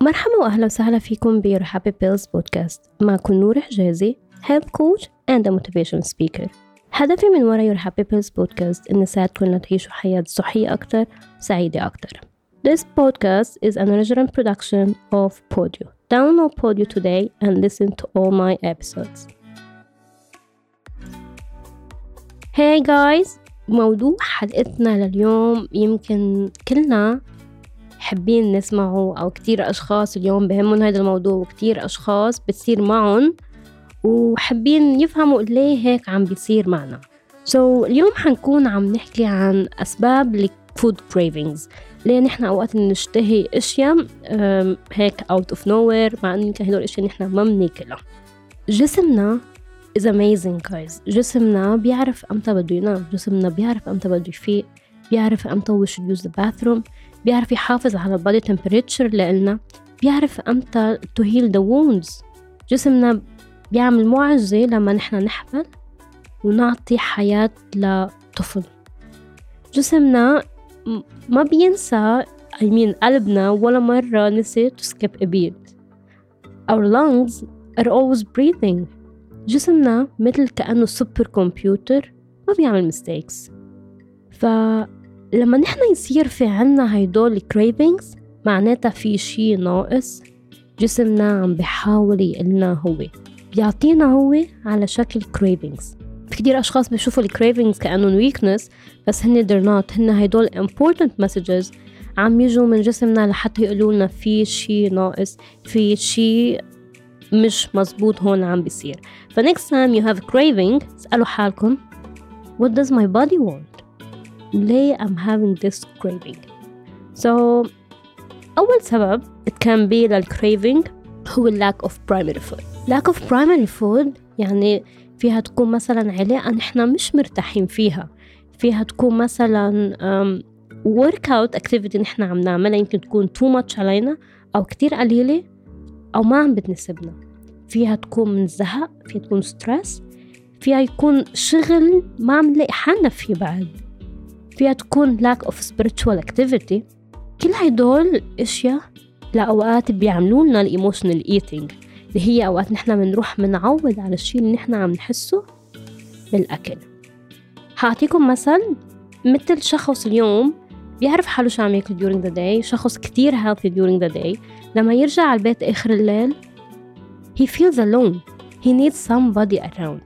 مرحبا وأهلا وسهلا فيكم ب Happy Pills بودكاست معكم نور حجازي coach and a motivation speaker هدفي من ورا Your Happy Pills بودكاست إن نساعدكم لتعيشوا حياة صحية أكتر وسعيدة أكتر This podcast is an original production of Podio. Download Podio today and listen to all my episodes. Hey guys! موضوع حلقتنا لليوم يمكن كلنا حابين نسمعه أو كتير أشخاص اليوم بهمهم هذا الموضوع وكتير أشخاص بتصير معهم وحابين يفهموا ليه هيك عم بيصير معنا. So اليوم حنكون عم نحكي عن أسباب الفود cravings. ليه نحن أوقات نشتهي أشياء هيك out of nowhere مع إنه يمكن هدول الأشياء نحن ما بناكلها. جسمنا is amazing guys. جسمنا بيعرف أمتى بده ينام جسمنا بيعرف أمتى بده يفيق. بيعرف we should use the bathroom بيعرف يحافظ على البادي temperature لإلنا بيعرف أمتى to heal the wounds. جسمنا بيعمل معجزة لما نحن نحمل ونعطي حياة لطفل. جسمنا ما بينسى I mean قلبنا ولا مرة نسي to skip a beat. Our lungs are always breathing. جسمنا مثل كأنه سوبر كمبيوتر ما بيعمل mistakes. فلما نحن يصير في عنا هيدول cravings معناتها في شي ناقص جسمنا عم بحاول يقلنا هو. بيعطينا هو على شكل cravings. في كتير أشخاص بيشوفوا الكريفينجز كأنهم weakness بس هن they're not. هن هيدول important messages عم يجوا من جسمنا لحتى يقولوا لنا في شي ناقص في شي مش مزبوط هون عم بيصير. ف next time you have craving اسألوا حالكم. What does my body want? ليه I'm having this craving. So أول سبب it can be للcraving هو lack of primary food. Lack of primary food يعني فيها تكون مثلا علاقة نحن مش مرتاحين فيها. فيها تكون مثلا um, workout activity نحن عم نعملها يمكن تكون too much علينا أو كتير قليلة أو ما عم بتناسبنا. فيها تكون من زهق فيها تكون stress فيها يكون شغل ما عم نلاقي حالنا فيه بعد. فيها تكون lack of spiritual activity. كل هدول أشياء لأوقات بيعملوا لنا ال emotional eating اللي هي أوقات نحن بنروح منعود على الشيء اللي نحن عم نحسه بالأكل. هعطيكم مثل مثل شخص اليوم بيعرف حاله شو عم ياكل during the day شخص كتير healthy during the day. لما يرجع على البيت آخر الليل he feels alone. He needs somebody around.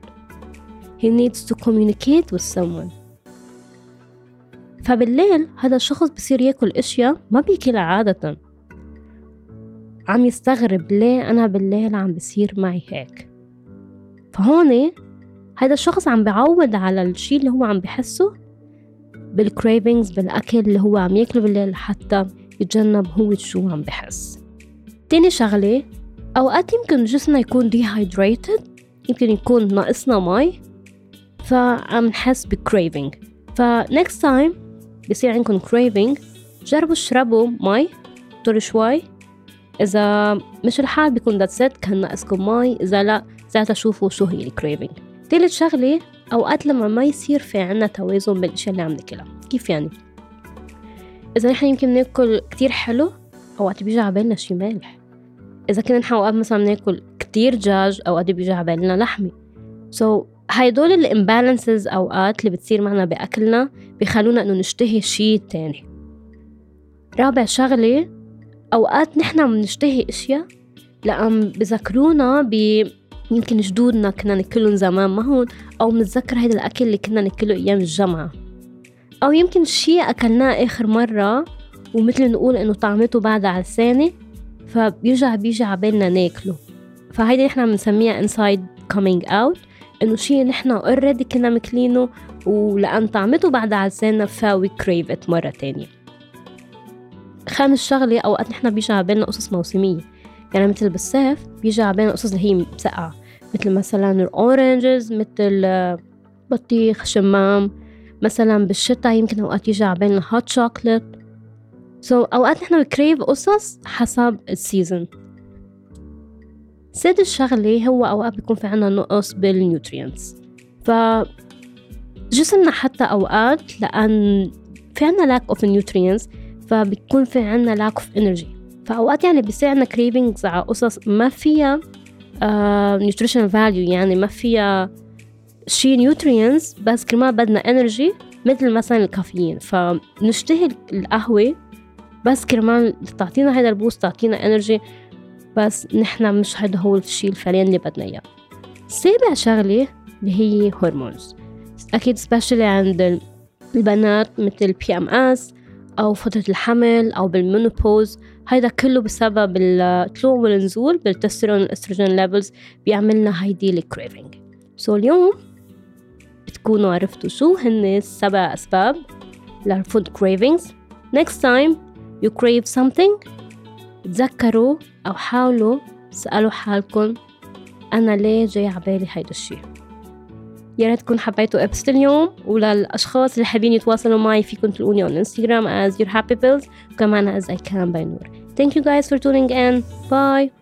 He needs to communicate with someone. فبالليل هذا الشخص بصير ياكل أشياء ما بياكلها عادة. عم يستغرب ليه أنا بالليل عم بصير معي هيك. فهون هذا الشخص عم بعود على الشي اللي هو عم بحسه بال cravings بالأكل اللي هو عم ياكله بالليل حتى يتجنب هو شو عم بحس. تاني شغلة أوقات يمكن جسمنا يكون dehydrated يمكن يكون ناقصنا مي فعم نحس ب craving ف next time بصير عندكم craving. جربوا اشربوا مي طول شوي. إذا مشي الحال بيكون that's it كان ناقصكم مي إذا لا ساعتها شوفوا شو هي ال craving تالت شغلة أوقات لما ما يصير في عنا توازن بالأشياء اللي عم ناكلها. كيف يعني؟ إذا نحن يمكن ناكل كتير حلو أوقات بيجي عبالنا شي مالح. إذا كنا نحن أوقات مثلا ناكل كتير دجاج أوقات بيجي عبالنا لحمة. so, هيدول ال imbalances أوقات اللي بتصير معنا بأكلنا بيخلونا إنه نشتهي شي تاني. رابع شغلة أوقات نحن بنشتهي أشياء لأن بذكرونا ب يمكن جدودنا كنا ناكلهم زمان ما هون أو بنتذكر هيدا الأكل اللي كنا ناكله أيام الجامعة. أو يمكن شيء أكلناه آخر مرة ومثل نقول إنه طعمته بعدها عسانة فبيرجع بيجي عبالنا ناكله. فهيدي نحن بنسميها inside coming out. إنه شيء نحن already كنا ماكلينه ولأن طعمته بعدها عسانة فوي it مرة تانية. خامس شغلة أوقات نحن بيجي عبالنا قصص موسمية. يعني مثل بالصيف بيجي عبالنا قصص اللي هي مسقعة. مثل مثلا ال oranges مثل بطيخ شمام. مثلا بالشتاء يمكن أوقات يجي عبالنا hot chocolate so, أوقات نحن ب crave قصص حسب ال season سادس شغلة هو أوقات بيكون في عنا نقص بال nutrients ف جسمنا حتى أوقات لأن في عنا lack of nutrients فبيكون في عنا lack of energy. فأوقات يعني بيصير عنا cravings على قصص ما فيها uh, value يعني ما فيها شي nutrients بس كرمال بدنا energy مثل مثلا الكافيين. فنشتهي القهوة بس كرمال تعطينا هذا ال boost تعطينا energy بس نحنا مش هذا هو الشيء الفعليا اللي بدنا إياه. سابع شغلة اللي هي hormones. أكيد especially عند البنات مثل PMS أو فترة الحمل أو بال menopause هيدا كله بسبب الطلوع والنزول بالتستيرون وال estrogen levels بيعملنا هيدي ال craving so so اليوم بتكونوا عرفتوا شو هن السبع أسباب لل food cravings. Next time you crave something تذكروا أو حاولوا تسألوا حالكم أنا ليه جاي عبالي هيدا الشي. يا ريت تكون حبيتوا ابست اليوم وللاشخاص اللي حابين يتواصلوا معي فيكم تلقوني on Instagram as your happy pills وكمان as I can by نور thank you guys for tuning in. Bye.